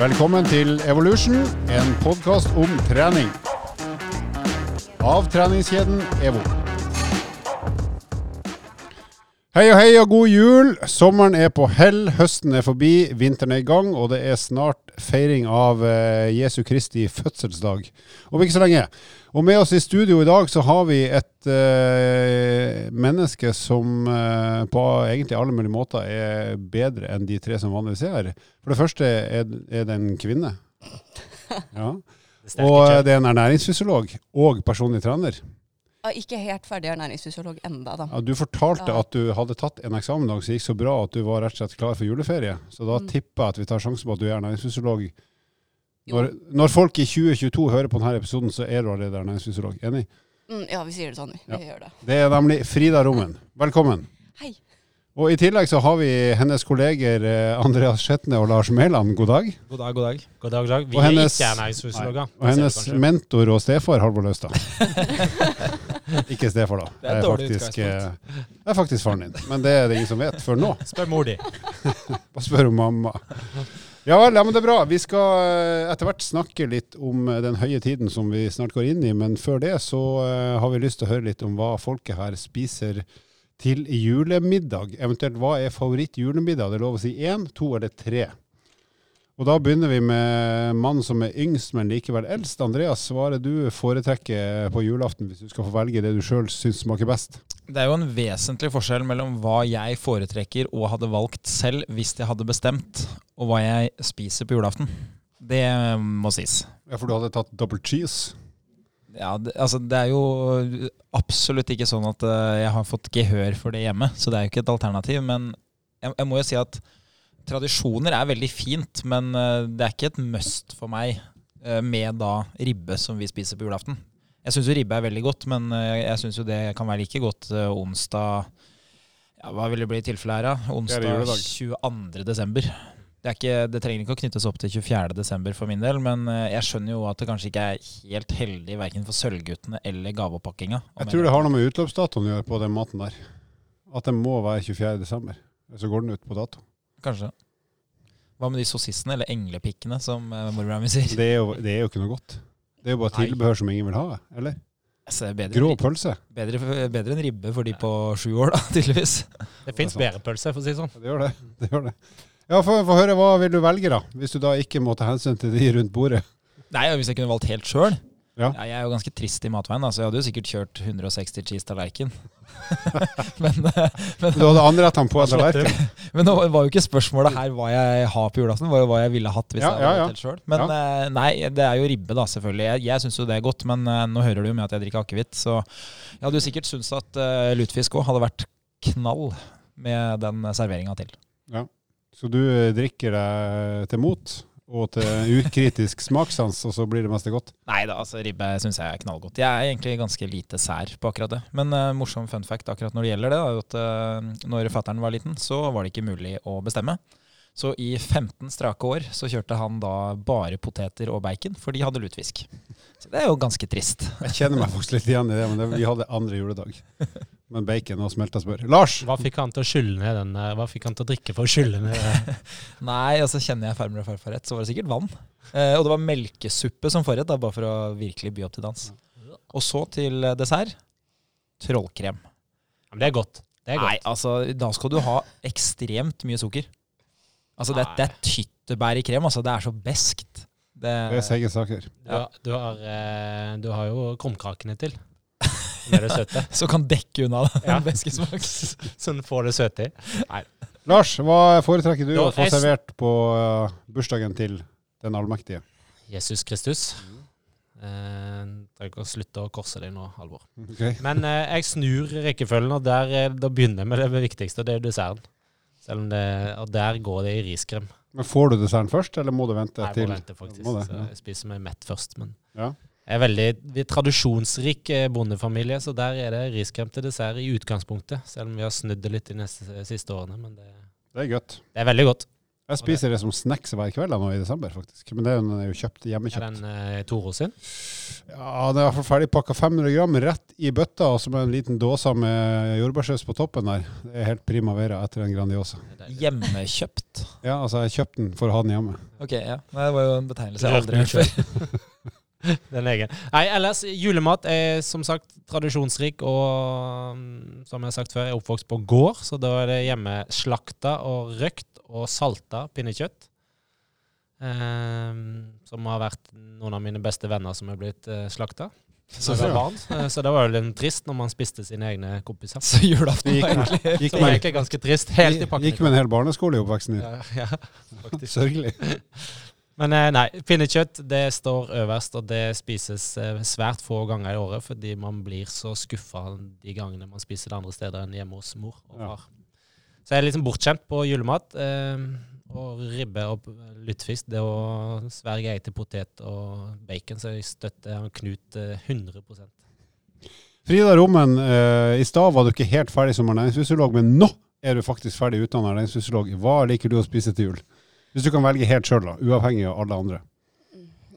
Velkommen til Evolution, en podkast om trening. Av treningskjeden EVO. Hei og hei og god jul. Sommeren er på hell, høsten er forbi, vinteren er i gang, og det er snart feiring av eh, Jesu Kristi fødselsdag. Om ikke så lenge. Og med oss i studio i dag så har vi et eh, menneske som eh, på egentlig alle mulige måter er bedre enn de tre som vanligvis er her. For det første er, er det en kvinne. Ja. Og eh, det er en ernæringsfysiolog og personlig trener. Ikke helt ferdig ernæringsfysiolog enda, da. Ja, du fortalte Ja. at du hadde tatt en eksamen som gikk så bra at du var rett og slett klar for juleferie. Så da Mm. tipper jeg at vi tar sjansen på at du er ernæringsfysiolog. Når, når folk i 2022 hører på denne episoden, så er du allerede ernæringsfysiolog. Enig? Mm, ja, vi sier det sånn. Vi Ja. gjør det. Det er nemlig Frida Rommen. Velkommen. Hei. Og i tillegg så har vi hennes kolleger eh, Andreas Skjetne og Lars Mæland. God dag. God dag, god dag. God dag, god dag. Vi Og hennes- er ikke ernæringsfysiologer. Og hennes Det mentor og stefar Halvor Løstad. Ikke stefar, da. Det er et dårlig faktisk, eh, det er faktisk faren din. Men det er det ingen som vet før nå. Spør mor di. Bare spør om mamma. Ja vel, ja, men det er bra. Vi skal eh, etter hvert snakke litt om den høye tiden som vi snart går inn i. Men før det så har vi lyst til å høre litt om hva folket her spiser til julemiddag. Eventuelt hva er favoritt-julemiddag? Det er lov å si én, to eller tre. Og da begynner vi med mannen som er yngst, men likevel eldst. Andreas, hva er det du foretrekker på julaften, hvis du skal få velge det du sjøl syns smaker best? Det er jo en vesentlig forskjell mellom hva jeg foretrekker og hadde valgt selv hvis jeg hadde bestemt, og hva jeg spiser på julaften. Det må sies. Ja, For du hadde tatt double cheese? Ja, det, altså det er jo absolutt ikke sånn at eh, jeg har fått gehør for det hjemme, så det er jo ikke et alternativ. Men jeg, jeg må jo si at tradisjoner er veldig fint, men eh, det er ikke et must for meg eh, med da ribbe som vi spiser på julaften. Jeg syns jo ribbe er veldig godt, men jeg syns jo det kan være like godt onsdag ja, Hva vil det bli i tilfelle her, da? Onsdag juledag. 22. desember. Det, er ikke, det trenger ikke å knyttes opp til 24. desember for min del, men eh, jeg skjønner jo at det kanskje ikke er helt heldig verken for Sølvguttene eller gaveoppakkinga. Jeg tror det har noe med utløpsdatoen å gjøre på den maten der. At den må være 24. desember. Så går den ut på dato. Kanskje. Hva med de sossissene, eller englepikkene, som uh, mormora mi sier? Det er, jo, det er jo ikke noe godt. Det er jo bare Nei. tilbehør som ingen vil ha, eller? Altså, bedre, Grå pølse. bedre, bedre enn ribbe for de på sju år, da, tydeligvis. Det fins bedre pølse, for å si det sånn. Det gjør det. det, gjør det. Ja, Få høre, hva vil du velge, da? Hvis du da ikke må ta hensyn til de rundt bordet. Nei, hvis jeg kunne valgt helt sjøl Ja. Jeg er jo ganske trist i matveien, så jeg hadde jo sikkert kjørt 160 cheese tallerken. men, eh, men, Du hadde anrettene på en tallerken. men nå var jo ikke spørsmålet her hva jeg har på julaften, var jo hva jeg ville hatt hvis Ja, jeg hadde ja, ja. valgt helt sjøl. Men eh, nei, det er jo ribbe, da, selvfølgelig. Jeg, jeg syns jo det er godt, men eh, nå hører du jo med at jeg drikker akevitt, så jeg hadde jo sikkert syntes at uh, lutefisk òg hadde vært knall med den serveringa til. Så du eh, drikker deg til mot og til ukritisk smakssans, og så blir det meste godt? Nei da, altså ribbe syns jeg er knallgodt. Jeg er egentlig ganske lite sær på akkurat det. Men uh, morsom fun fact akkurat når det gjelder det, er jo at uh, når fattern var liten, så var det ikke mulig å bestemme. Så i 15 strake år så kjørte han da bare poteter og bacon, for de hadde lutefisk. Så det er jo ganske trist. Jeg kjenner meg faktisk litt igjen i det, men det, vi hadde andre juledag. Men bacon og smelta smør. Lars! Hva fikk han til å skylle ned den? Hva fikk han til å drikke for å skylle ned det? Nei, altså kjenner jeg farmor og farfar rett, så var det sikkert vann. Eh, og det var melkesuppe som forrett, da, bare for å virkelig by opp til dans. Og så til eh, dessert trollkrem. Men det er godt. Det er godt. Nei, altså, da skal du ha ekstremt mye sukker. Altså, det, det er tyttebær i krem. Altså, det er så beskt. Det, Det er seige saker. Du, har, du, har, eh, du har jo krumkakene til. Med det søte. så kan dekke unna den Ja. beskesmak. Så du får det søte i. Lars, hva foretrekker du Da å få jeg... servert på uh, bursdagen til den allmektige? Jesus Kristus. Eh, Trenger ikke å slutte å korse deg nå, Halvor. Okay. Men eh, jeg snur rekkefølgen, og der, eh, da begynner jeg med det viktigste, og det er desserten. Selv om det, og der går det i riskrem. Men Får du desserten først, eller må du vente Jeg til må vente, faktisk. Må det, ja. jeg spiser meg mett først. Men Ja. jeg er veldig vi er tradisjonsrik eh, bondefamilie, så der er det riskrem til dessert i utgangspunktet. Selv om vi har snudd det litt de neste, siste årene. Men det, Det er godt. det er veldig godt. Jeg spiser det som snacks hver kveld nå i desember, faktisk. Men det er jo, den er jo kjøpt hjemmekjøpt. Er den eh, Toro sin? Ja, den er i hvert fall ferdigpakka 500 gram rett i bøtta, og så med en liten dåse med jordbærsaus på toppen der. Det er helt primavera etter en Grandiosa. Hjemmekjøpt. Ja, altså jeg kjøpte den for å ha den hjemme. Ok, ja. Nei, det var jo en betegnelse jeg aldri har hørt før. Den egen. Nei, ellers, julemat er som sagt tradisjonsrik, og mm, som jeg har sagt før, jeg er oppvokst på gård, så da er det hjemme slakta og røkt og salta pinnekjøtt. Ehm, som har vært noen av mine beste venner som er blitt uh, slakta. Så Så, barn, Eh, så det var jo litt trist når man spiste sine egne kompiser. Så julaften Gikk var egentlig gikk var egentlig ganske trist, helt i pakken. gikk med en hel barneskole i oppveksten din. Ja, ja. Sørgelig. Men eh, nei, pinnekjøtt det står øverst, og det spises eh, svært få ganger i året fordi man blir så skuffa de gangene man spiser det andre steder enn hjemme hos mor og Ja. Så jeg er liksom bortskjemt på julemat. Eh, og ribbe og lutefisk, det å sverge jeg til potet og bacon, så jeg støtter han Knut eh, 100 Frida Rommen, eh, i stad var du ikke helt ferdig som ernæringsfysiolog, men nå er du faktisk ferdig utdanna ernæringsfysiolog. Hva liker du å spise til jul? Hvis du kan velge helt sjøl, da, uavhengig av alle andre.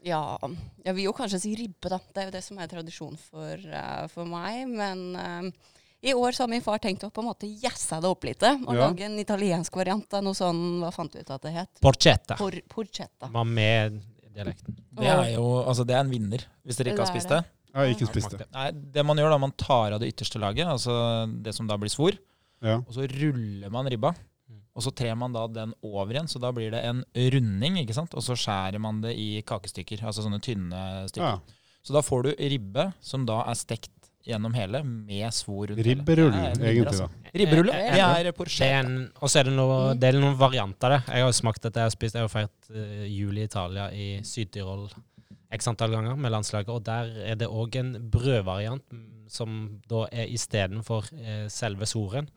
Ja, jeg vil jo kanskje si ribbe, da. Det er jo det som er tradisjon for, uh, for meg. Men uh, i år så har min far tenkt å på en måte jazze det opp litt. Og Ja. lage en italiensk variant av noe sånn Hva fant du ut at det het? Porchetta. Por, porchetta. Var med dialekten. Det er jo altså det er en vinner, hvis dere ikke har spist det. Jeg har ikke spist det. Nei, Det man gjør da, man tar av det ytterste laget, altså det som da blir svor, Ja. og så ruller man ribba. Og så trer man da den over igjen, så da blir det en runding, ikke sant? Og så skjærer man det i kakestykker, altså sånne tynne stykker. Ja. Så da får du ribbe som da er stekt gjennom hele, med svor rundt. Ribberull, er egentlig, altså. da. Ribberulle. Det er Det er porchetta. Og så er det, noe, det er noen varianter av det. Jeg har smakt dette. Jeg har spist, jeg har feiret uh, jul i Italia i Syd-Tyrol x antall ganger med landslaget. Og der er det òg en brødvariant mm, som da er istedenfor uh, selve soren.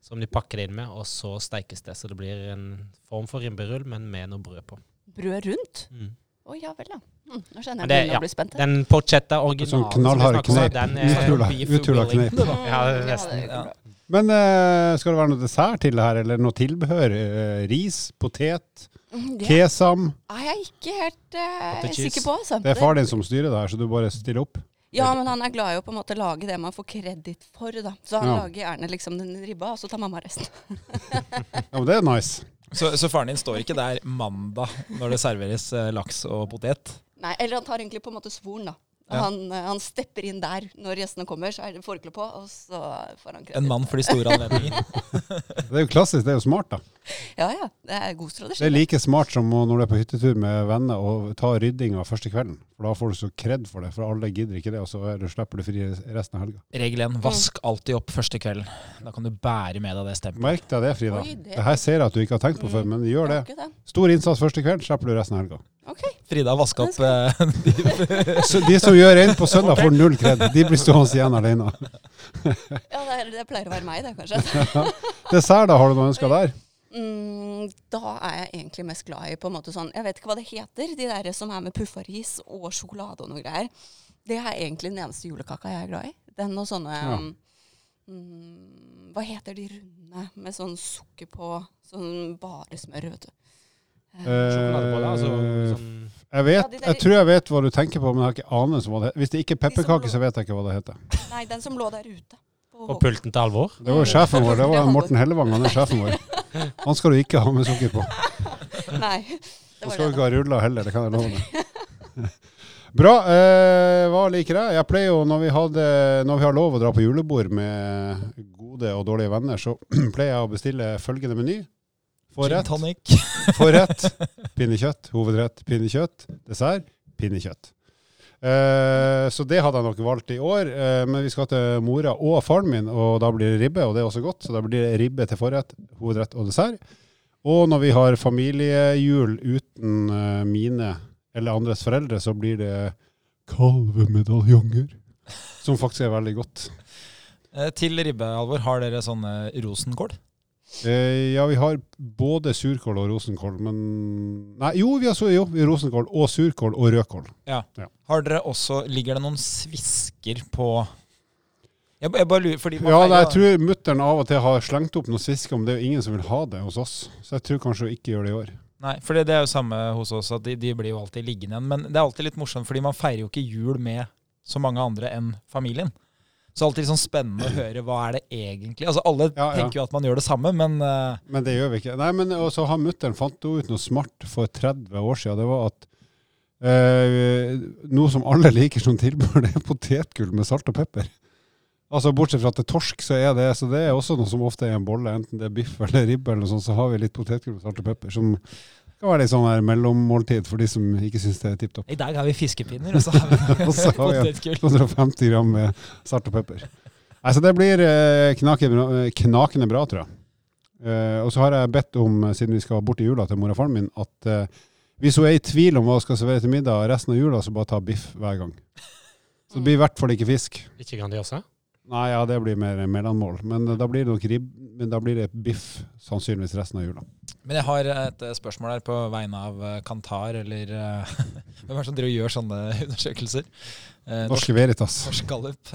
Som de pakker det inn med, og så steikes det. Så det blir en form for rimberull, men med noe brød på. Brød rundt? Mm. oh, ja vel, da. Mm, nå skjønner jeg det- begynner ja, blir spent. Den porchetta originalen Sånn knallhard snakker om, knep. den er Uthula, kneip. knep. Ja, er Ja, nesten. er Ja. Men uh, skal det være noe dessert til det her, eller noe tilbehør? Uh, ris, potet, Mm, Det kesam? er jeg ikke helt uh, sikker på. Altså. Det er far din som styrer det her, så du bare stiller opp. Ja, men han er glad i å på en måte lage det man får kreditt for. da. Så han Ja. lager gjerne liksom den ribba, og så tar mamma resten. Ja, men det er nice. Så, så faren din står ikke der mandag når det serveres eh, laks og potet? Nei, Eller han tar egentlig på en måte svoren, da. Ja. Han, eh, han stepper inn der når gjestene kommer, så er det forkle på, og så får han kreditt. En mann for de store anledninger. Det er jo klassisk, det er jo smart, da. Ja, ja. Det er god strategi. Det er like smart som når du er på hyttetur med venner og ta ryddinga første kvelden. For da får du så kred for det, for alle gidder ikke det, og så er du, slipper du fri resten av helga. Regel 1. Vask alltid opp første kvelden. Da kan du bære med deg det stempelet. Merk deg det, Frida. Oi, det- det her ser jeg at du ikke har tenkt på før, men gjør det. Det. Stor innsats første kveld, slipper du resten av helga. Ok. Frida vaska opp de, de som gjør en på søndag, får null kred. De blir stående igjen alene. Ja, det, er, det pleier å være meg, det, kanskje. Dessert, da? Har du noe ønska der? Mm, da er jeg egentlig mest glad i på en måte sånn Jeg vet ikke hva det heter, de der som er med puffaris og sjokolade og noe greier. Det er egentlig den eneste julekaka jeg er glad i. Den og sånne Ja. mm, Hva heter de runde med sånn sukker på? Sånn bare smør, vet du. Eh, Sjokoladeboller, altså sånn Jeg vet, jeg tror jeg vet hva du tenker på, men jeg har ikke anelse om hva det heter. Hvis det ikke er De som pepperkake, så vet jeg ikke hva det heter. Nei, den som lå der ute. På på pulten til Alvor. Det var sjefen vår, det var Morten Hellevang, han er sjefen vår. Han skal du ikke ha med sukker på. Nei. Han skal du ikke ha ruller heller, det kan jeg love deg. Bra. Eh, hva liker jeg? Jeg pleier jo, når vi, hadde, når vi har lov å dra på julebord med gode og dårlige venner, så pleier jeg å bestille følgende meny. Gin Forrett, tonic. forrett, pinnekjøtt, hovedrett, pinnekjøtt, dessert, pinnekjøtt. Eh, så det hadde jeg nok valgt i år, eh, men vi skal til mora og faren min, og da blir det ribbe, og det er også godt, så da blir det ribbe til forrett, hovedrett og dessert. Og når vi har familiejul uten eh, mine eller andres foreldre, så blir det kalvemedaljonger, som faktisk er veldig godt. Til ribbe, Alvor, har dere sånne rosenkål? Eh, ja, vi har både surkål og rosenkål, men Nei, jo, vi har, så, jo, vi har rosenkål og surkål og rødkål. Ja, Har dere også, Ligger det noen svisker på Jeg, jeg bare lurer, fordi man Ja, feirer jeg tror mutter'n av og til har slengt opp noen svisker, men det er jo ingen som vil ha det hos oss. Så jeg tror kanskje hun ikke gjør det i år. Nei, for det, det er jo samme hos oss, at de, de blir jo alltid liggende igjen. Men det er alltid litt morsomt, fordi man feirer jo ikke jul med så mange andre enn familien. Så alltid sånn spennende å høre hva er det egentlig Altså Alle Ja, ja. tenker jo at man gjør det samme, men uh... Men det gjør vi ikke. Nei, men også har mutter'n fant hun ut noe smart for 30 år siden. Det var at uh, noe som alle liker som tilbør, det er potetgull med salt og pepper. Altså Bortsett fra at det er torsk, så er det så det er også noe som ofte er en bolle. Enten det er biff eller ribbe, eller noe sånt, så har vi litt potetgull med salt og pepper. Som kan være litt sånn her mellommåltid for de som ikke syns det er tipp topp. i dag har vi fiskepinner, og så har vi Og så har vi potetgull. 250 gram med salt og pepper. Nei, så det blir eh, knakende, bra- eh, knakende bra, tror jeg. Eh, og så har jeg bedt om, siden vi skal bort i jula til mor og faren min, at hvis hun er i tvil om hva hun skal servere til middag resten av jula, så bare ta biff hver gang. Så det blir i hvert fall ikke fisk. Ikke Grandiosa? Nei, ja, det blir mer mellommål. Men da blir det nok ribb, men da blir det biff sannsynligvis resten av jula. Men jeg har et eh, spørsmål her på vegne av eh, Kantar, eller eh, hvem er det som driver og gjør sånne undersøkelser? Norske Norske Veritas. Norsk Gallup.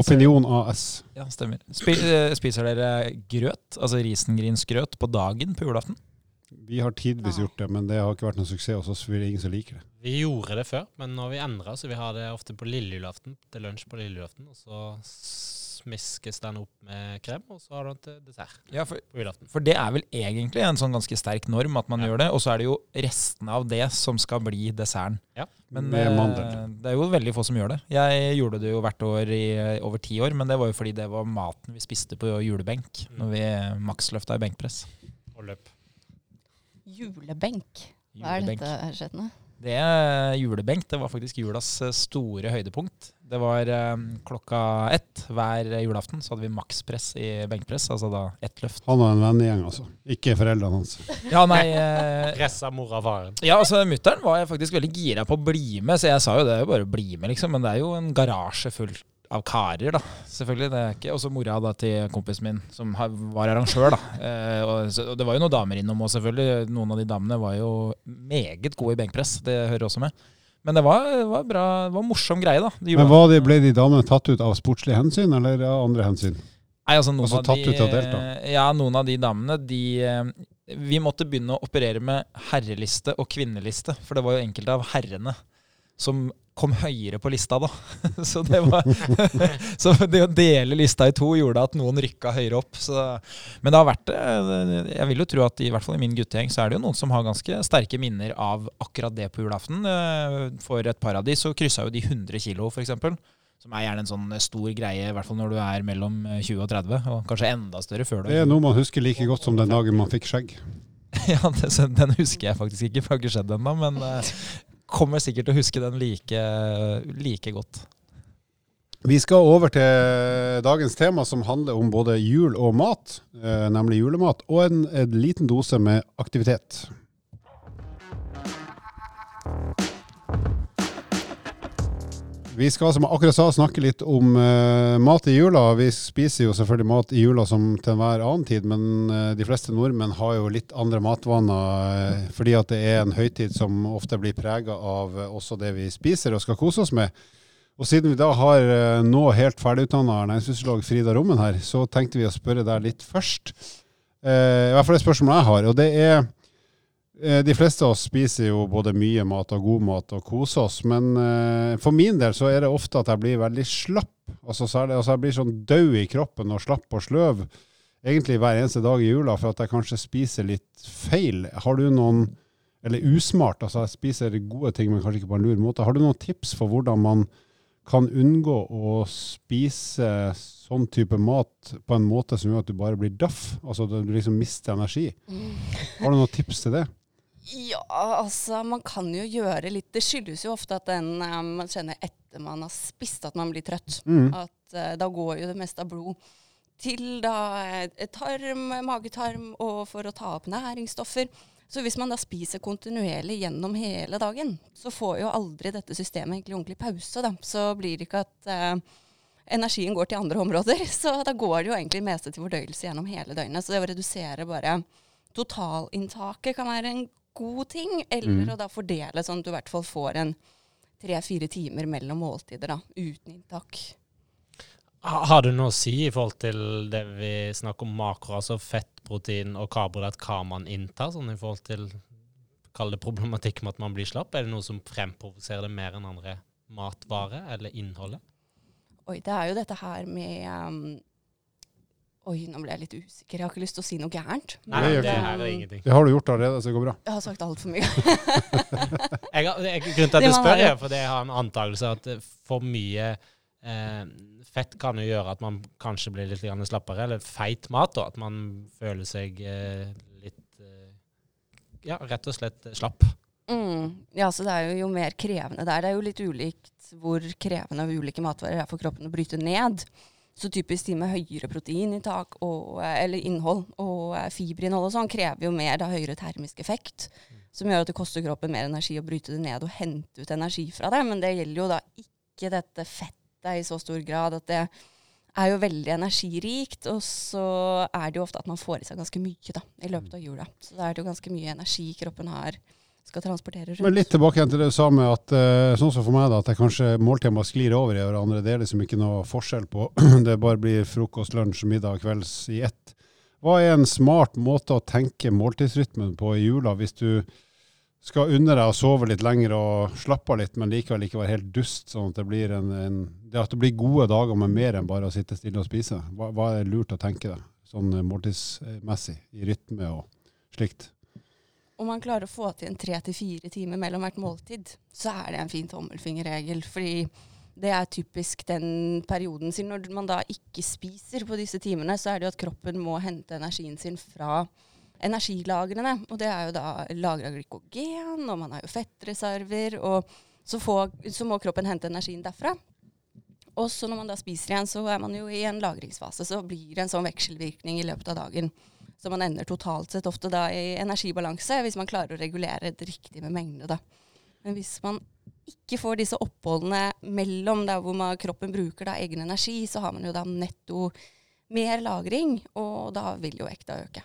Opinion AS. Ja, stemmer. Spiser dere grøt, altså risengrynsgrøt, på dagen på julaften? Vi har tidvis gjort det, men det har ikke vært noen suksess hos oss, for det er ingen som liker det. Vi gjorde det før, men nå har vi endra, så vi har det ofte på lille julaften. Til lunsj på lille julaften. Og så smiskes den opp med krem, og så har du den til dessert Ja, for, på julaften. for det er vel egentlig en sånn ganske sterk norm at man Ja. gjør det, og så er det jo restene av det som skal bli desserten. Ja. Men Med eh, det er jo veldig få som gjør det. Jeg gjorde det jo hvert år i eh, over ti år, men det var jo fordi det var maten vi spiste på julebenk Mm. når vi maksløfta i benkpress. Og løp. Julebenk. Hva er Julebenk. dette, Skjetne? Det er julebenk. Det var faktisk julas eh, store høydepunkt. Det var eh, klokka ett hver julaften, så hadde vi makspress i benkpress, altså da ett løft. Han har en vennegjeng, altså. Ikke foreldrene hans. Ja, nei eh, Pressa mora faren. Ja, altså Mutter'n var jeg faktisk veldig gira på å bli med, så jeg sa jo det er jo bare å bli med, liksom. Men det er jo en garasje full av karer, da. Selvfølgelig. det er ikke Også mora da til kompisen min, som var arrangør, da. Eh, og, og det var jo noen damer innom òg, selvfølgelig. Noen av de damene var jo meget gode i benkpress. Det hører også med. Men det var, var bra, det var en morsom greie, da. De Men det, ble de damene tatt ut av sportslige hensyn, eller av andre hensyn? Nei, altså noen Altså av tatt de, ut av delta? Ja, noen av de damene, de eh, Vi måtte begynne å operere med herreliste og kvinneliste, for det var jo enkelte av herrene som kom høyere på lista, da. Så det var Så det å dele lista i to gjorde at noen rykka høyere opp. Så, men det har vært det Jeg vil jo tro at i hvert fall i min guttegjeng så er det jo noen som har ganske sterke minner av akkurat det på julaften. Eh, For et par av de så kryssa jo de 100 kilo, f.eks. Som er gjerne en sånn stor greie, i hvert fall når du er mellom 20 og 30, og kanskje enda større før du Det er noe man husker like godt som den dagen man fikk skjegg. Ja, det, den husker jeg faktisk ikke, for det har ikke skjedd ennå, men eh, kommer sikkert til å huske den like, like godt. Vi skal over til dagens tema, som handler om både jul og mat, eh, nemlig julemat, og en, en liten dose med aktivitet. Vi skal som jeg akkurat sa, snakke litt om uh, mat i jula. Vi spiser jo selvfølgelig mat i jula som til enhver annen tid, men uh, de fleste nordmenn har jo litt andre matvaner uh, fordi at det er en høytid som ofte blir prega av også det vi spiser og skal kose oss med. Og siden vi da har nå helt ferdigutdanna næringsfysiolog Frida Rommen her, så tenkte vi å spørre deg litt først. I hvert fall et spørsmål jeg har, og det er De fleste av oss spiser jo både mye mat og god mat og koser oss, men eh, for min del så er det ofte at jeg blir veldig slapp. Altså, særlig, altså Jeg blir sånn død i kroppen og slapp og sløv egentlig hver eneste dag i jula for at jeg kanskje spiser litt feil. Har du noen Eller usmart, altså jeg spiser gode ting, men kanskje ikke på en lur måte. Har du noen tips for hvordan man kan unngå å spise sånn type mat på en måte som gjør at du bare blir daff? Altså du liksom mister energi. Har du noen tips til det? Ja, altså man kan jo gjøre litt Det skyldes jo ofte at den eh, man kjenner etter man har spist, at man blir trøtt. Mm. At uh, da går jo det meste av blod til da eh, tarm, magetarm, og for å ta opp næringsstoffer. Så hvis man da spiser kontinuerlig gjennom hele dagen, så får jo aldri dette systemet egentlig ordentlig pause. Da. Så blir det ikke at eh, energien går til andre områder. Så da går det jo egentlig meste til fordøyelse gjennom hele døgnet. Så det å redusere bare totalinntaket kan være en god ting. Eller Mm. å da fordele sånn at du i hvert fall får en tre-fire timer mellom måltider da, uten inntak. Har det noe å si i forhold til det vi snakker om makro, altså fett, protein og karbohydrat, hva man inntar, sånn i forhold til Kall det problematikk med at man blir slapp? Er det noe som fremprovoserer det mer enn andre matvarer, eller innholdet? Oi, det er jo dette her med um, Oi, nå ble jeg litt usikker. Jeg har ikke lyst til å si noe gærent. Nei, Det gjør det her er ingenting. Det har du gjort allerede, så det går bra. Jeg har sagt altfor mye. Jeg har, det er grunnen til at Det jeg spør, har- er fordi jeg har en antakelse at eh, for mye eh, fett kan jo gjøre at man kanskje blir litt grann slappere, eller feit mat, da. At man føler seg eh, litt eh, Ja, rett og slett slapp. Mm. Ja, så det er jo, jo mer krevende der. Det er jo litt ulikt hvor krevende ulike matvarer er for kroppen å bryte ned. Så typisk de med høyere proteininntak og, eller innhold og eh, fiberinnhold og sånn krever jo mer da høyere termisk effekt. Som gjør at det koster kroppen mer energi å bryte det ned og hente ut energi fra det. Men det gjelder jo da ikke dette fettet i så stor grad at det er jo veldig energirikt. Og så er det jo ofte at man får i seg ganske mye da, i løpet av jula. Så da er det jo ganske mye energi kroppen har skal transportere rundt. Men litt tilbake til det du sa med at eh, sånn som for meg, da, at jeg kanskje måltidene sklir over i hverandre. Det er liksom ikke noe forskjell på Det bare blir frokost, lunsj, middag, kvelds i ett. Hva er en smart måte å tenke måltidsrytmen på i jula, hvis du skal unne deg å sove litt lenger og slappe av litt, men likevel ikke være helt dust, sånn at det blir en, en det at det blir gode dager med mer enn bare å sitte stille og spise? Hva, hva er lurt å tenke deg, sånn måltidsmessig, i rytme og slikt? Om man klarer å få til en tre til fire timer mellom hvert måltid, så er det en fin tommelfingerregel. Fordi det er typisk den perioden sin. Når man da ikke spiser på disse timene, så er det jo at kroppen må hente energien sin fra energilagrene. Og det er jo da lagra glykogen, og man har jo fettreserver. Og så, får, så må kroppen hente energien derfra. Og så når man da spiser igjen, så er man jo i en lagringsfase. Så blir det en sånn vekselvirkning i løpet av dagen. Så man ender totalt sett ofte da i energibalanse, hvis man klarer å regulere det riktig med mengde. da. Men hvis man ikke får disse oppholdene mellom der hvor man, kroppen bruker da egen energi, så har man jo da netto mer lagring, og da vil jo vekta øke.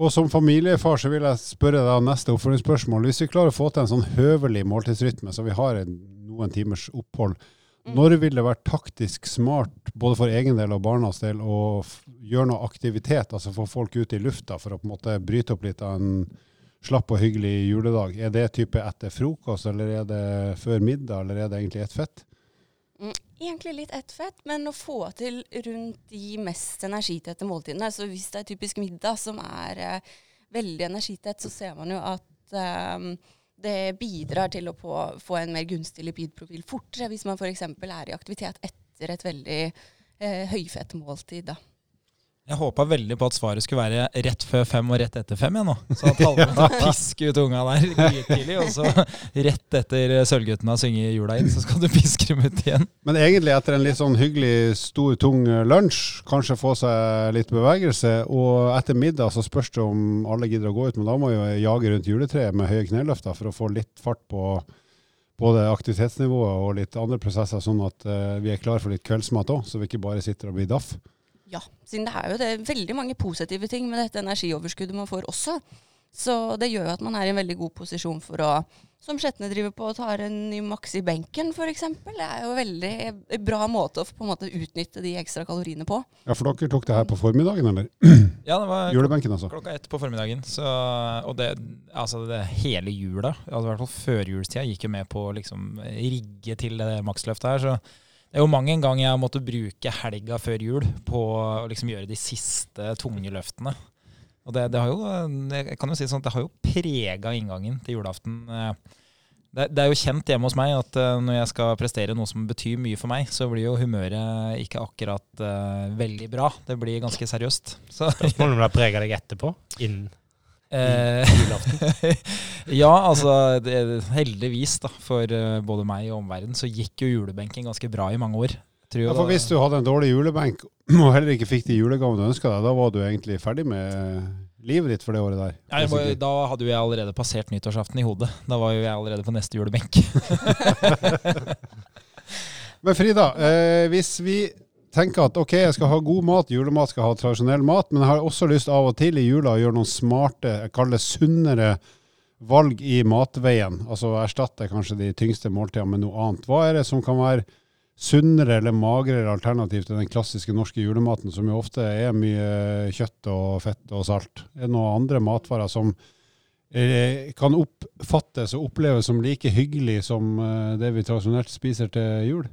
Og som familiefar så vil jeg spørre deg neste oppfølgingsspørsmål. Hvis vi klarer å få til en sånn høvelig måltidsrytme, så vi har noen timers opphold, Mm. når vil det være taktisk smart, både for egen del og barnas del, å gjøre noe aktivitet, altså få folk ut i lufta for å på en måte bryte opp litt av en slapp og hyggelig juledag? Er det type etter frokost, eller er det før middag, eller er det egentlig ett fett? Mm, Egentlig litt ett fett, men å få til rundt de mest energitette måltidene. Så hvis det er typisk middag som er eh, veldig energitett, så ser man jo at eh, det bidrar til å på, få en mer gunstig lipidprofil fortere hvis man f.eks. er i aktivitet etter et veldig eh, høyfett måltid. Da. Jeg håpa veldig på at svaret skulle være rett før fem og rett etter fem. Jeg, nå. Så at Halvor tar piske ut unga der tidlig, og så rett etter Sølvguttene har sunget jula inn, så skal du piske dem ut igjen. Men egentlig etter en litt sånn hyggelig, stor, tung lunsj, kanskje få seg litt bevegelse, og etter middag så spørs det om alle gidder å gå ut, men da må jo jage rundt juletreet med høye kneløfter for å få litt fart på både aktivitetsnivået og litt andre prosesser, sånn at eh, vi er klar for litt kveldsmat òg, så vi ikke bare sitter og blir daff. Ja, siden det er jo det er veldig mange positive ting med dette energioverskuddet man får også. Så det gjør jo at man er i en veldig god posisjon for å, som Skjetne driver på ta tar en ny maks i benken f.eks. Det er jo en veldig bra måte å på en måte utnytte de ekstra kaloriene på. Ja, for dere tok det her på formiddagen, eller? Ja, det var Julebenken, altså. klokka ett på formiddagen. Så, og det, altså det hele jula, altså i hvert fall førjulstida, gikk jo med på å liksom rigge til det maksløftet her. Så det er jo mange en gang jeg har måttet bruke helga før jul på å liksom gjøre de siste tunge løftene. Og det, det har jo, jeg kan jo si sånn det har jo prega inngangen til julaften. Det, det er jo kjent hjemme hos meg at eh, når jeg skal prestere noe som betyr mye for meg, så blir jo humøret ikke akkurat uh, veldig bra. Det blir ganske seriøst. Så Spørsmålet om det har prega deg etterpå? Innen ja, altså det, heldigvis da, for eh, både meg og omverdenen så gikk jo julebenken ganske bra i mange år. Ja, for hvis du hadde en dårlig julebenk og heller ikke fikk de julegavene du ønska deg, da var du egentlig ferdig med livet ditt for det året der? Nei, det var, da hadde jo jeg allerede passert nyttårsaften i hodet. Da var jo jeg allerede på neste julebenk. Men Frida, eh, hvis vi tenker at ok, jeg skal ha god mat, julemat skal ha tradisjonell mat, men jeg har også lyst av og til i jula å gjøre noen smarte, jeg kaller det sunnere valg i matveien. Altså erstatte kanskje de tyngste måltidene med noe annet. Hva er det som kan være sunnere eller magrere alternativ til den klassiske norske julematen, som jo ofte er mye kjøtt og fett og salt? Er det noen andre matvarer som eh, kan oppfattes og oppleves som like hyggelig som eh, det vi tradisjonelt spiser til jul?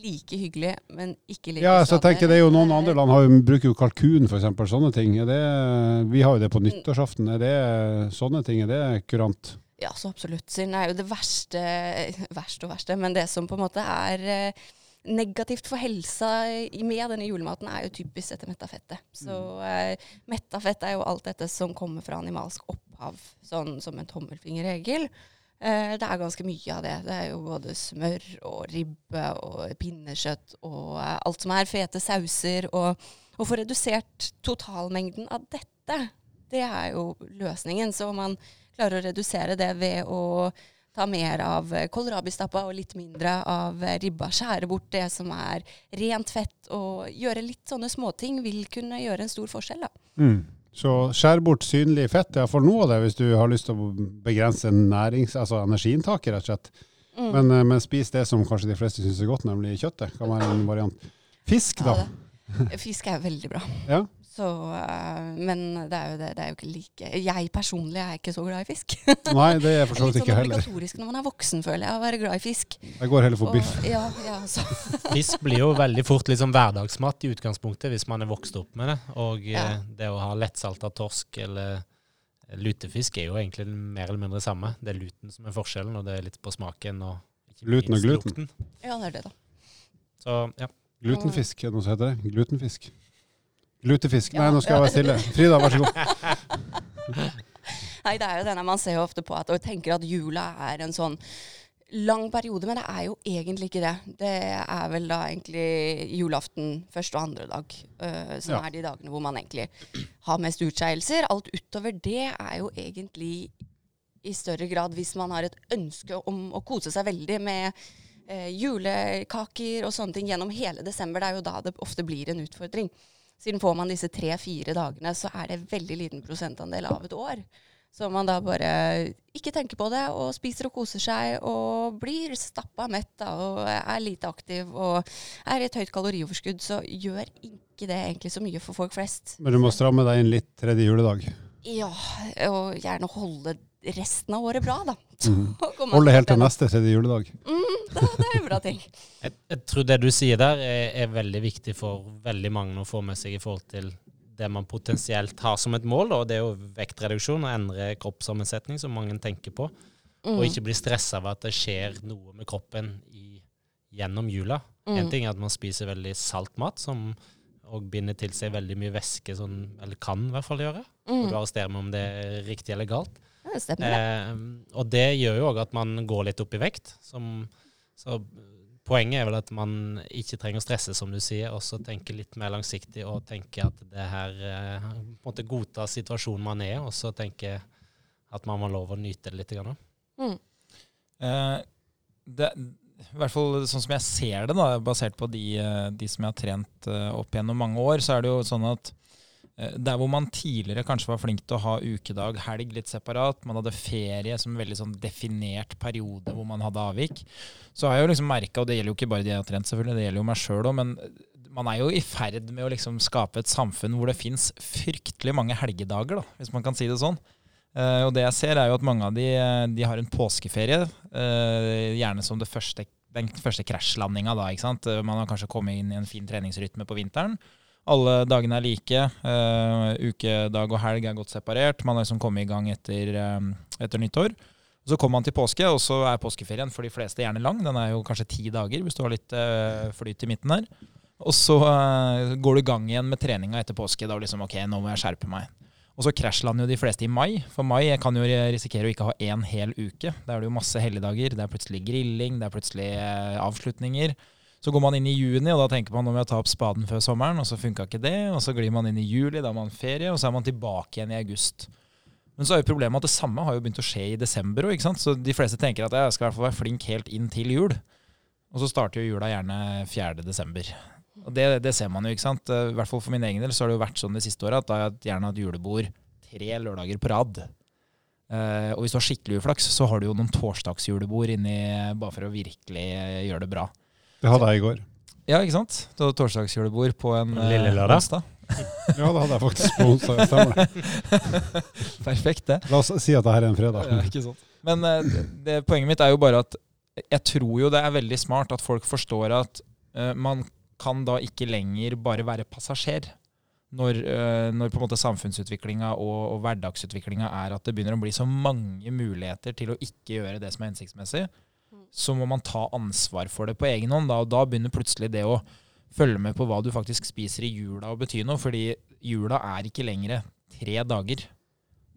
Like hyggelig, men ikke like Ja, så jeg tenker det er jo Noen andre land har, jo- bruker jo kalkun, f.eks. Sånne ting. Det, vi har jo det på nyttårsaften. Er det sånne ting? Er det kurant? Ja, så absolutt. Siden det er jo det verste, verste og verste, men det som på en måte er eh, negativt for helsa med denne julematen, er jo typisk dette metta fettet. Så eh, metta fett er jo alt dette som kommer fra animalsk opphav, sånn som en tommelfingerregel. Eh, det er ganske mye av det. Det er jo både smør og ribbe og pinnekjøtt og eh, alt som er fete sauser. Og å få redusert totalmengden av dette, det er jo løsningen. Så om man klarer å redusere det ved å ta mer av kålrabistappa og litt mindre av ribba. Skjære bort det som er rent fett, og gjøre litt sånne småting vil kunne gjøre en stor forskjell. da. Mm. Så skjær bort synlig fett, iallfall noe av det, hvis du har lyst til å begrense nærings, altså energiinntaket, rett og slett. Mm. Men, eh, men spis det som kanskje de fleste syns er godt, nemlig kjøttet. Kan være en variant. Fisk, da. Ja, Fisk er veldig bra. Ja. Så, eh, men det er, jo det, det er jo ikke like Jeg personlig er ikke så glad i fisk. Nei, det er jeg for så vidt sånn ikke heller. obligatorisk når man er voksen, føler jeg, å være glad i fisk. Jeg går heller for biff. Ja, ja, så. Fisk blir jo veldig fort liksom hverdagsmat i utgangspunktet, hvis man er vokst opp med det. Og Ja. eh, det å ha lettsalta torsk eller lutefisk er jo egentlig mer eller mindre det samme. Det er luten som er forskjellen, og det er litt på smaken og ikke Luten og gluten. lukten. ja, det er det, da. Så ja. Glutenfisk, er det noe som heter det? Glutenfisk. Glutefisk. Nei, nå skal jeg være stille. Frida, vær så god. Nei, det er jo denne man ser jo ofte på at, og tenker at jula er en sånn lang periode, men det er jo egentlig ikke det. Det er vel da egentlig julaften første og andre dag, uh, som Ja. er de dagene hvor man egentlig har mest utskeielser. Alt utover det er jo egentlig i større grad hvis man har et ønske om å kose seg veldig med uh, julekaker og sånne ting gjennom hele desember. Det er jo da det ofte blir en utfordring. Siden får man disse tre-fire dagene, så er det veldig liten prosentandel av et år. Så man da bare ikke tenker på det og spiser og koser seg og blir stappa mett da, og er lite aktiv og er i et høyt kalorioverskudd, så gjør ikke det egentlig så mye for folk flest. Men du må stramme deg inn litt tredje juledag. Ja, og gjerne holde resten av året bra, da. Mm. Holde helt til neste tredje juledag. Mm, det, det er en bra ting. Jeg, jeg tror det du sier der, er, er veldig viktig for veldig mange å få med seg i forhold til det man potensielt har som et mål, og det er jo vektreduksjon og endre kroppssammensetning, som mange tenker på. Mm. Og ikke bli stressa av at det skjer noe med kroppen i, gjennom jula. En Mm. ting er at man spiser veldig salt mat, som og binder til seg veldig mye væske, sånn, eller kan i hvert fall gjøre. Og du Mm. arresterer meg om det er riktig eller galt. Det stemmer, det. Eh, og det gjør jo òg at man går litt opp i vekt. Som, så poenget er vel at man ikke trenger å stresse, som du sier, og så tenke litt mer langsiktig og tenke at det her eh, på en måte godta situasjonen man er og så tenke at man må lov å nyte det litt. Grann. Mm. Eh, det, I hvert fall sånn som jeg ser det, da, basert på de, eh, de som jeg har trent eh, opp gjennom mange år, så er det jo sånn at eh, der hvor man tidligere kanskje var flink til å ha ukedag, helg litt separat, man hadde ferie som en veldig sånn definert periode hvor man hadde avvik, så har jeg jo liksom merka, og det gjelder jo ikke bare de jeg har trent, selvfølgelig, det gjelder jo meg sjøl òg, men man er jo i ferd med å liksom skape et samfunn hvor det fins fryktelig mange helgedager, da, hvis man kan si det sånn. Uh, og det jeg ser, er jo at mange av de, eh, de har en påskeferie, uh, gjerne som første, den første krasjlandinga da, ikke sant. Eh, Man har kanskje kommet inn i en fin treningsrytme på vinteren. Alle dagene er like. Uh, ukedag og helg er godt separert. Man har liksom kommet i gang etter, eh, etter nyttår. Så kommer man til påske, og så er påskeferien for de fleste gjerne lang. Den er jo kanskje ti dager, hvis du har litt uh, flyt i midten her. Og så uh, går du i gang igjen med treninga etter påske. Da liksom, ok, nå må jeg skjerpe meg. Og så krasjlander jo de fleste i mai. For mai kan jo risikere å ikke ha én hel uke. Da er det jo masse helligdager. Det er plutselig grilling, det er plutselig avslutninger. Så går man inn i juni, og da tenker man om jeg tar opp spaden før sommeren, og så funka ikke det. Og så glir man inn i juli, da har man ferie, og så er man tilbake igjen i august. Men så er jo problemet at det samme har jo begynt å skje i desember òg. Så de fleste tenker at jeg skal i hvert fall være flink helt inn til jul. Og så starter jo jula gjerne 4. desember. Og det, det ser man jo, ikke sant. Eh, I hvert fall for min egen del så har det jo vært sånn de siste åra at da har jeg gjerne hatt julebord tre lørdager på rad. Uh, og hvis du har skikkelig uflaks, så har du jo noen torsdagsjulebord inni bare for å virkelig gjøre det bra. Det hadde jeg i går. Ja, ikke sant? Du hadde torsdagsjulebord på en Lille eh. Ja, det hadde jeg faktisk på onsdag. Stemmer det. Perfekt, det. La oss si at det her er en fredag. Ja, ikke sant. Men eh, det, det, poenget mitt er jo bare at jeg tror jo det er veldig smart at folk forstår at uh, man kan da ikke lenger bare være passasjer. Når, uh, når på en måte samfunnsutviklinga og, og hverdagsutviklinga er at det begynner å bli så mange muligheter til å ikke gjøre det som er hensiktsmessig, så må man ta ansvar for det på egen hånd. Da, og da begynner plutselig det å følge med på hva du faktisk spiser i jula å bety noe. Fordi jula er ikke lenger tre dager.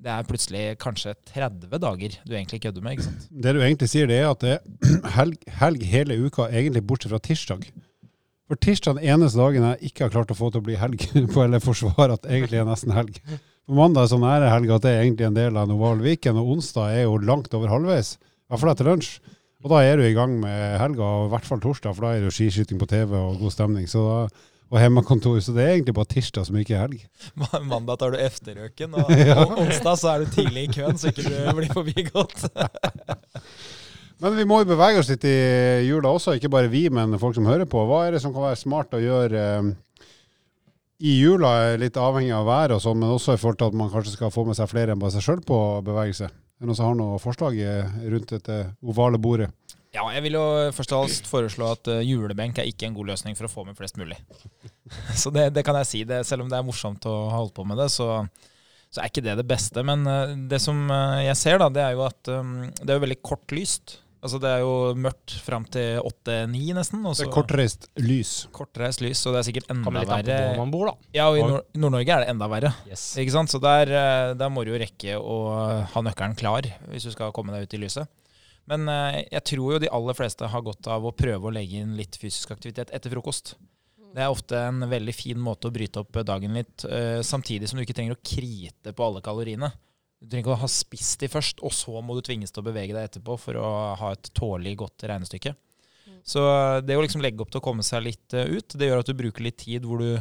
Det er plutselig kanskje 30 dager du egentlig kødder med. ikke sant? Det du egentlig sier, det er at det er helg, helg hele uka, egentlig bortsett fra tirsdag. For tirsdag den eneste dagen jeg ikke har klart å få til å bli helg, på, eller forsvare at egentlig er nesten helg. På mandag er så nære helg at det er egentlig en del av en oval weekend, og onsdag er jo langt over halvveis. I hvert fall etter lunsj. Og da er du i gang med helga, og i hvert fall torsdag, for da er det jo skiskyting på TV og god stemning. Så da, og hjemmekontor, så det er egentlig bare tirsdag som ikke er helg. Mandag tar du efterrøken, og, og onsdag så er du tidlig i køen, så ikke du blir forbigått. Men vi må jo bevege oss litt i jula også, ikke bare vi, men folk som hører på. Hva er det som kan være smart å gjøre eh, i jula, litt avhengig av været og sånn, men også i forhold til at man kanskje skal få med seg flere enn bare seg sjøl på bevegelse? Noen som har noe forslag eh, rundt dette ovale bordet? Ja, jeg vil jo først og fremst foreslå at eh, julebenk er ikke en god løsning for å få med flest mulig. Så det, det kan jeg si. Det, selv om det er morsomt å ha holdt på med det, så, så er ikke det det beste. Men eh, det som jeg ser, da, det er jo at det er veldig kortlyst. Altså det er jo mørkt fram til åtte-ni nesten. Og Det er kortreist lys. kortreist lys, og det er sikkert enda verre. hvor man bor, da. Ja, og i Nord- Nord-Norge er det enda verre. Yes. Ikke sant? Så der, eh, der må du jo rekke å ha nøkkelen klar hvis du skal komme deg ut i lyset. Men eh, jeg tror jo de aller fleste har godt av å prøve å legge inn litt fysisk aktivitet etter frokost. Det er ofte en veldig fin måte å bryte opp dagen litt, eh, samtidig som du ikke trenger å krite på alle kaloriene. Du trenger ikke å ha spist de først, og så må du tvinges til å bevege deg etterpå for å ha et tålelig godt regnestykke. Så det å liksom legge opp til å komme seg litt eh, ut, det gjør at du bruker litt tid hvor du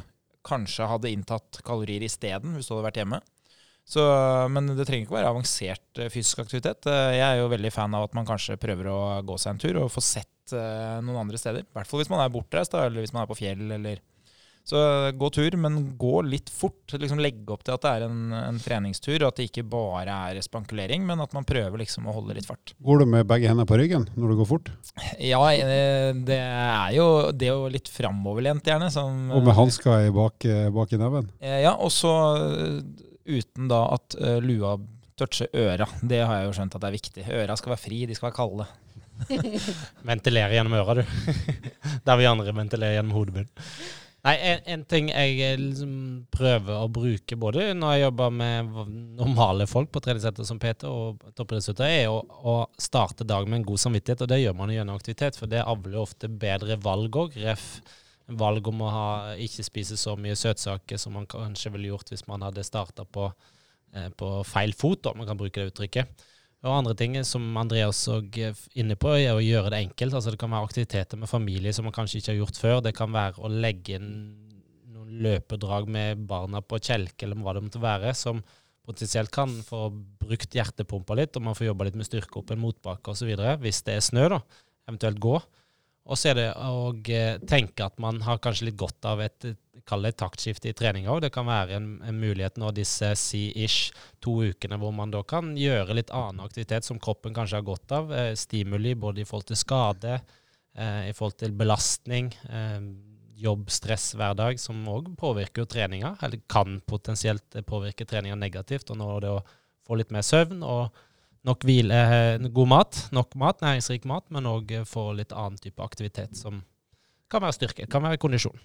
kanskje hadde inntatt kalorier isteden hvis du hadde vært hjemme. Så, men det trenger ikke være avansert eh, fysisk aktivitet. Eh, Jeg er jo veldig fan av at man kanskje prøver å gå seg en tur og få sett noen andre steder. I hvert fall hvis man er bortreist, eller hvis man er på fjell. Eller. Så eh, gå tur, men gå litt fort. Liksom Legge opp til at det er en, en treningstur, og at det ikke bare er spankulering, men at man prøver liksom å holde litt fart. Går du med begge hendene på ryggen når du går fort? Ja, eh, det er jo det er jo litt framoverlent, gjerne. Som, Og med hansker bak, bak i neven? Eh, Ja, og så eh, uten da at eh, lua toucher øra. Det har jeg jo skjønt at det er viktig. Øra skal være fri, de skal være kalde. Ventilere gjennom øra, du. Der vi andre ventilerer gjennom hodebunnen. Nei, en, en ting jeg eh, liksom prøver å bruke både når jeg jobber med normale folk på treningssenter som Peter og toppidrettsutøvere, er å, å starte dagen med en god samvittighet. Og det gjør man gjennom aktivitet, for det avler ofte bedre valg òg. Ref. Valg om å ha, ikke spise så mye søtsaker som man kanskje ville gjort hvis man hadde starta på, eh, på feil fot, om man kan bruke det uttrykket. Og andre ting som Andreas er inne på, er å gjøre det enkelt. Altså Det kan være aktiviteter med familie som man kanskje ikke har gjort før. Det kan være å legge inn noen løpedrag med barna på kjelke, eller hva det måtte være, som potensielt kan få brukt hjertepumpa litt, og man får jobba litt med styrke opp en motbakke osv. Hvis det er snø, da. Eventuelt gå. Og så er det å eh, tenke at man har kanskje litt godt av et eh, kall det taktskifte i treninga òg. Det kan være en, en mulighet nå disse si-ish to ukene hvor man da kan gjøre litt annen aktivitet som kroppen kanskje har godt av. Eh, stimuli både i forhold til skade, i forhold til belastning, jobb, stress hver dag, som òg påvirker jo treninga, eller kan potensielt påvirke treninga negativt. Og nå er det å få litt mer søvn og nok hvile, eh, god mat, nok mat, næringsrik mat, men òg få litt annen type aktivitet som kan være styrke, kan være kondisjon.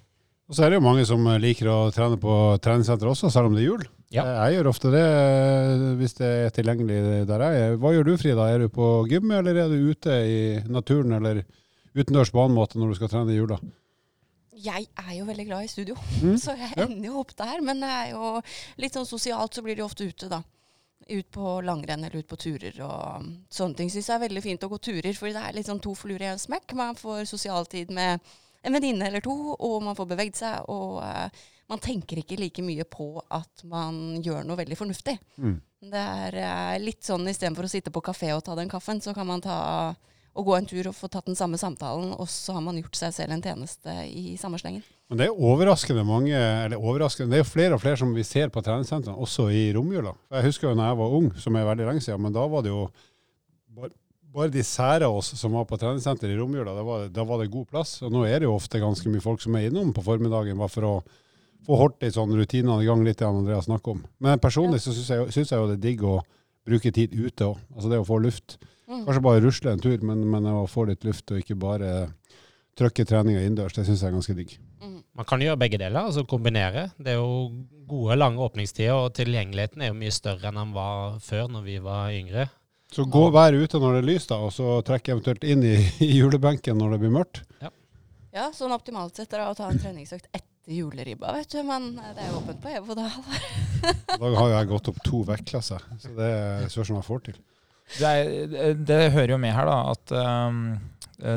Og så er det jo mange som liker å trene på treningssenter også, selv om det er jul. Ja. Jeg gjør ofte det eh, hvis det er tilgjengelig der jeg er. Hva gjør du Frida? Er du på gym, eller er du ute i naturen eller utendørs på annen måte når du skal trene i jula? Jeg er jo veldig glad i studio, Mm. så jeg ender jo opp der. Men er jo litt sånn sosialt så blir det jo ofte ute, da. Ut på langrenn eller ut på turer og sånne ting. Syns jeg er veldig fint å gå turer, for det er litt sånn to fluer i en smekk. Man får sosialtid med en venninne eller to, og man får bevegd seg. Og Uh, man tenker ikke like mye på at man gjør noe veldig fornuftig. Mm. Det er eh, litt sånn istedenfor å sitte på kafé og ta den kaffen, så kan man ta å gå en tur og få tatt den samme samtalen, og så har man gjort seg selv en tjeneste i samme slengen. Men det er overraskende mange, eller overraskende, det er jo flere og flere som vi ser på treningssentrene, også i romjula. Jeg husker jo når jeg var ung, som er veldig lenge siden, men da var det jo bare, bare de sære av oss som var på treningssenter i romjula, da var, det, da var det god plass. Og nå er det jo ofte ganske mye folk som er innom på formiddagen bare for å få holdt de sånne rutinene i gang litt, det Andreas snakker om. Men personlig så syns jeg, synes jeg jo det er digg å bruke tid ute òg. Altså det å få luft. Mm. Kanskje bare rusle en tur, men, men å få litt luft og ikke bare trykke treninga innendørs, det syns jeg er ganske digg. Mm. Man kan gjøre begge deler, altså kombinere. Det er jo gode, lange åpningstider, og tilgjengeligheten er jo mye større enn den var før, når vi var yngre. Så gå vær ute når det er lyst, da, og så trekk eventuelt inn i, i julebenken når det blir mørkt. Ja, sånn optimalt sett er det å ta en treningsøkt etter juleribba, vet du. Men eh, det er åpent på EVO da. Da har jo jeg gått opp to vektklasser, så det spørs om jeg får til. Det, er, det hører jo med her, da, at um,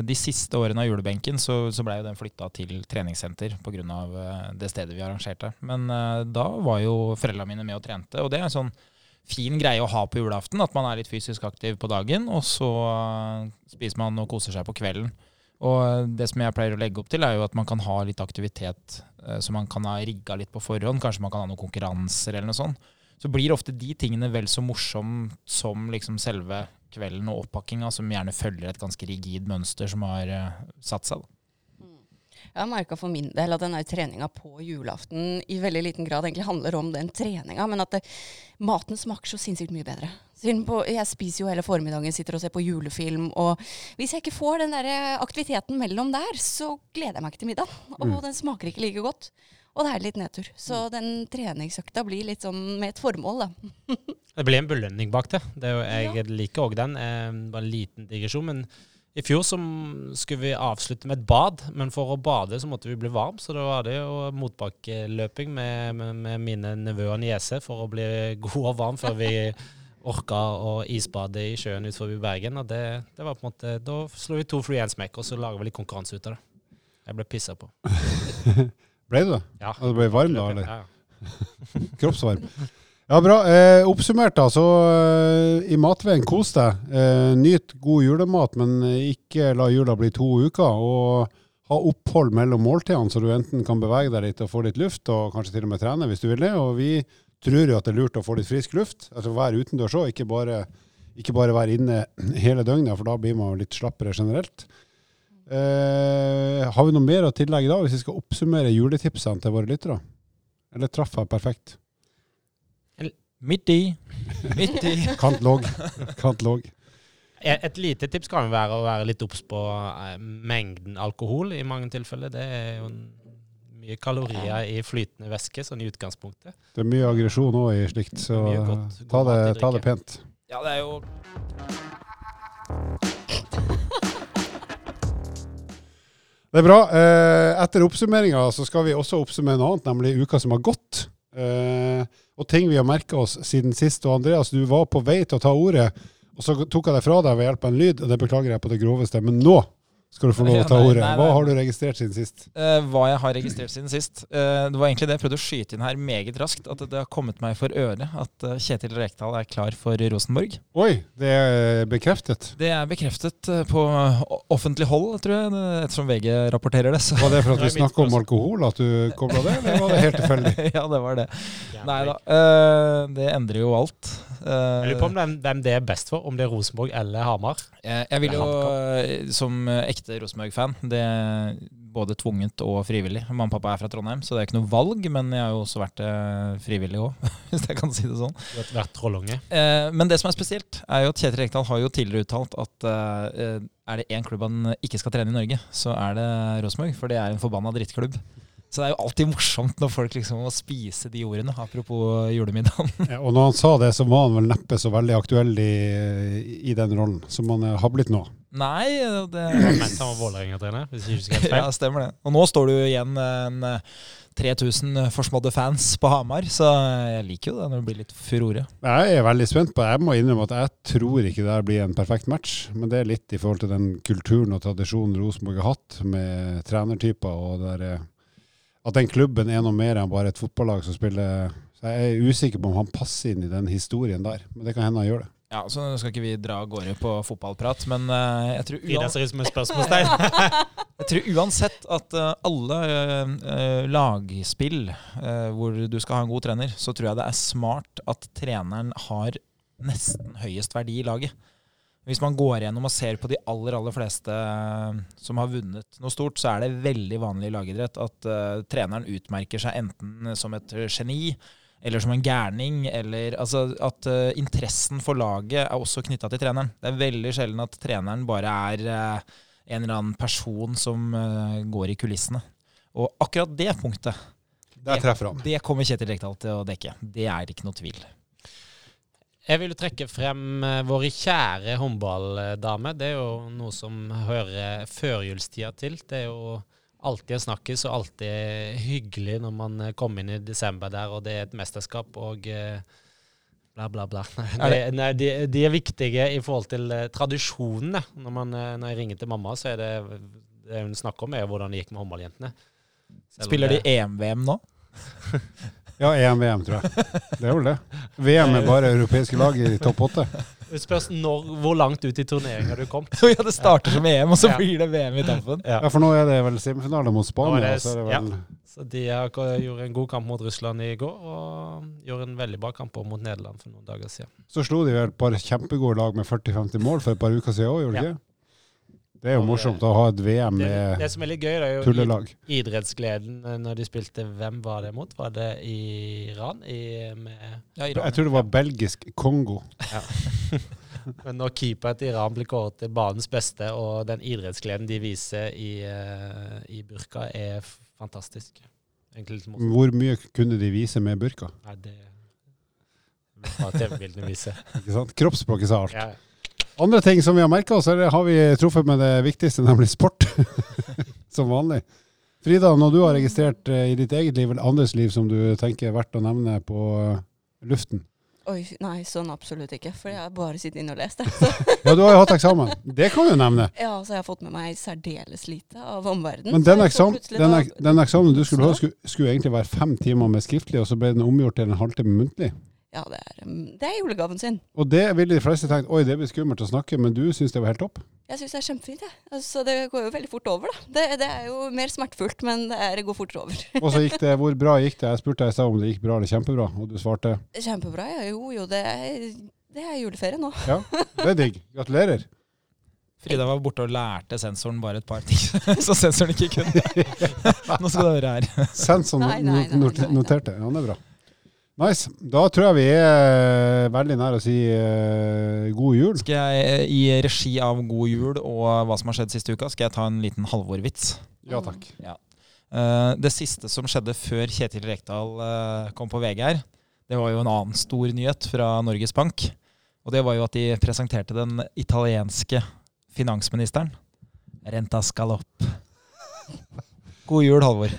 de siste årene av julebenken så, så blei den flytta til treningssenter pga. Uh, det stedet vi arrangerte. Men uh, da var jo foreldrene mine med og trente, og det er en sånn fin greie å ha på julaften. At man er litt fysisk aktiv på dagen, og så uh, spiser man og koser seg på kvelden. Og det som jeg pleier å legge opp til, er jo at man kan ha litt aktivitet eh, som man kan ha rigga litt på forhånd. Kanskje man kan ha noen konkurranser eller noe sånt. Så blir ofte de tingene vel så morsomt som liksom selve kvelden og oppakkinga, som gjerne følger et ganske rigid mønster som har eh, satt seg. Da. Jeg har merka for min del at den treninga på julaften i veldig liten grad egentlig handler om den treninga, men at det, maten smaker så sinnssykt mye bedre. På, jeg spiser jo hele formiddagen, sitter og ser på julefilm, og hvis jeg ikke får den der aktiviteten mellom der, så gleder jeg meg ikke til middag. Og Mm. den smaker ikke like godt. Og det er litt nedtur. Så den treningsøkta blir litt sånn med et formål, da. Det blir en belønning bak det. det er jo, jeg liker òg den. Eh, bare en liten digresjon. Men i fjor så skulle vi avslutte med et bad, men for å bade så måtte vi bli varm. Så da var det jo motbakkeløping med, med, med mine nevøer og niese for å bli god og varm før vi orka å isbade i sjøen utenfor Bergen. Og det, det var på en måte, Da slo vi to fly i én smekk, og så lager vi litt konkurranse ut av det. Jeg ble pissa på. Ble du det? Ja. Og du ble varm da, eller? Ja, ja. Kroppsvarm. Ja, bra. Eh, oppsummert, da. Så eh, i matveien, kos deg. Eh, nyt god julemat, men ikke la jula bli to uker. Og ha opphold mellom måltidene, så du enten kan bevege deg litt og få litt luft, og kanskje til og med trene hvis du vil det. Og vi tror jo at det er lurt å få litt frisk luft. Altså være utendørs òg, ikke, bare- ikke bare være inne hele døgnet, for da blir man litt slappere generelt. Eh, har vi noe mer å tillegge da, hvis vi skal oppsummere juletipsene til våre lyttere? Eller traff jeg perfekt? Midt i. Midt i. Kant låg. Kant låg. Et lite tips kan være å være litt obs på eh, mengden alkohol i mange tilfeller. Det er jo mye kalorier i flytende væske, sånn i utgangspunktet. Det er mye aggresjon òg i slikt, så det godt- god ta, det, ta det pent. Ja, det er jo Det er bra. Eh, etter oppsummeringa så skal vi også oppsummere noe annet, nemlig uka som har gått. Og ting vi har merka oss siden sist. Og Andreas, du var på vei til å ta ordet, og så tok jeg det fra deg ved hjelp av en lyd, og det beklager jeg på det groveste. Men nå skal du få lov å ta ordet. Hva har du registrert siden sist? Uh, hva jeg har registrert siden sist. Uh, det var egentlig det jeg prøvde å skyte inn her meget raskt. At det har kommet meg for øre at uh, Kjetil Rekdal er klar for Rosenborg. Oi, det er bekreftet. Det er bekreftet på offentlig hold, tror jeg, ettersom VG rapporterer det. Så. Var det for at vi snakka om alkohol at du kobla det, eller var det helt tilfeldig? ja, det var det. Nei da. eh, det endrer jo alt. Eh, Jeg lurer på om hvem, det er best for, om det er Rosenborg eller Hamar. Jeg, jeg vil jo, som eh, ekte Rosenborg-fan, det er både tvunget og frivillig. Mamma og pappa er fra Trondheim, så det er ikke noe valg, men jeg har jo også vært eh, frivillig òg, hvis jeg kan si det sånn. Du har vært trollunge. Eh, men det som er spesielt, er jo at Kjetil Rekdal har jo tidligere uttalt at eh, er det én klubb han ikke skal trene i Norge, så er det Rosenborg, for det er en forbanna drittklubb. Så det er jo alltid morsomt når folk liksom må spise de ordene, apropos julemiddagen. Ja, og når han sa det, så var han vel neppe så veldig aktuell i, i den rollen, som han har blitt nå. Nei, det Det mens han var Vålerenga-trener, hvis jeg ikke husker helt Ja, feil. stemmer det. Og nå står det jo igjen en eh, 3000 forsmådde fans på Hamar, så jeg liker jo det når det blir litt furore. Jeg er veldig spent på det. Jeg må innrømme at jeg tror ikke det blir en perfekt match. Men det er litt i forhold til den kulturen og tradisjonen Rosenborg har hatt, med trenertyper og der, eh, at den klubben er noe mer enn bare et fotballag som spiller Så jeg er usikker på om han passer inn i den historien der. Men det kan hende han gjør det. Ja, så Nå skal ikke vi dra av gårde på fotballprat, men eh, jeg, tror Ida uan, ser ut som et spørsmålstegn. jeg tror uansett at eh, alle eh, lagspill hvor du skal ha en god trener, så tror jeg det er smart at treneren har nesten høyest verdi i laget. Hvis man går gjennom og ser på de aller aller fleste eh, som har vunnet noe stort, så er det veldig vanlig i lagidrett at uh, treneren utmerker seg enten som et geni eller som en gærning. Eller altså at uh, interessen for laget er også knytta til treneren. Det er veldig sjelden at treneren bare er uh, en eller annen person som går i kulissene. Og akkurat det punktet, det, det kommer Kjetil Rekdal til å dekke. Det er ikke noe tvil. Jeg vil trekke frem eh, våre kjære håndballdame. Det er jo noe som hører førjulstida til. Det er jo alltid en snakkis og alltid hyggelig når man eh, kommer inn i desember der, og det er et mesterskap og eh, bla, bla, bla. Nei, det, nei de, de er viktige i forhold til tradisjonene. Når, man, når jeg ringer til mamma, så er det det hun snakker om, er hvordan det gikk med håndballjentene. Spiller de EM-VM nå? Ja, EM-VM, tror jeg. Det er vel det. VM er bare europeiske lag i topp åtte. Det spørs når, hvor langt ut i turneringa du kom. ja, det starter som EM, og så Ja. blir det VM i tampen. Ja. Ja, for nå er det vel semifinale mot Spania. det- så er det vel Så de har- gjorde en god kamp mot Russland i går, og gjorde en veldig bra kamp mot Nederland for noen dager siden. Så slo de vel et par kjempegode lag med 40-50 mål for et par uker siden òg, gjorde de Ja. ikke? Det er jo morsomt å ha et VM med tullelag. det som er litt gøy, det er jo tullelag. idrettsgleden eh, når de spilte Hvem var det mot? Var det Iran? I, med, Ja, Jeg tror det var belgisk Kongo. Ja. men når keeper til Iran blir kåret til banens beste, og den idrettsgleden de viser i, eh, i burka, er fantastisk. Hvor mye kunne de vise med burka? Nei, det var TV-bildene vise. Ikke sant? Kroppsspråket sa alt. Ja. Andre ting som vi har merka oss, er har vi truffet med det viktigste, nemlig sport. som vanlig. Frida, når du har registrert eh, i ditt eget liv eller andres liv som du tenker er verdt å nevne på eh, luften? Oi, nei, sånn absolutt ikke. For jeg har bare sittet inne og lest det. Ja, du har jo hatt eksamen. Det kan du nevne. Ja, så jeg har fått med meg særdeles lite av omverdenen. Men den, eksam den, ek- den eksamen du skulle ha, skulle, skulle egentlig være fem timer med skriftlig, og så ble den omgjort til en halvtime muntlig. Ja, det er, um, det er julegaven sin. Og det ville de fleste tenkt oi, det blir skummelt å snakke, men du syns det var helt topp? Jeg syns det er kjempefint, jeg. Altså, det går jo veldig fort over, da. Det, det er jo mer smertefullt, men det, er, det går fortere over. Og så gikk det, hvor bra gikk det? Jeg spurte deg i stad om det gikk bra eller kjempebra, og du svarte Kjempebra. Ja, jo, jo, det er, det er juleferie nå. ja, det er digg. Gratulerer. Frida var borte og lærte sensoren bare et par ting, så sensoren ikke kunne. Nå skal du høre her. Sensoren noterte. Ja, det er bra. Nice. Da tror jeg vi er veldig nær å si uh, god jul. Skal jeg i regi av God jul og hva som har skjedd siste uka, skal jeg ta en liten Halvor-vits. Ja takk. Eh, det siste som skjedde før Kjetil Rekdal uh, kom på VG her, det var jo en annen stor nyhet fra Norges Bank. Og det var jo at de presenterte den italienske finansministeren. Renta skal opp. God jul, Halvor.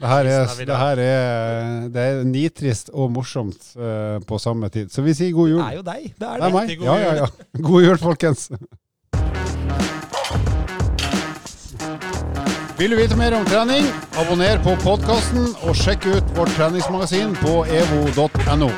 Det her er, det her er, det er nitrist og morsomt uh, på samme tid. Så vi sier god jul. Det er jo deg. Det er Det er meg. God Ja, ja, ja. God jul, folkens. Vil du vite mer om trening? Abonner på podkasten og sjekk ut vårt treningsmagasin på evo.no.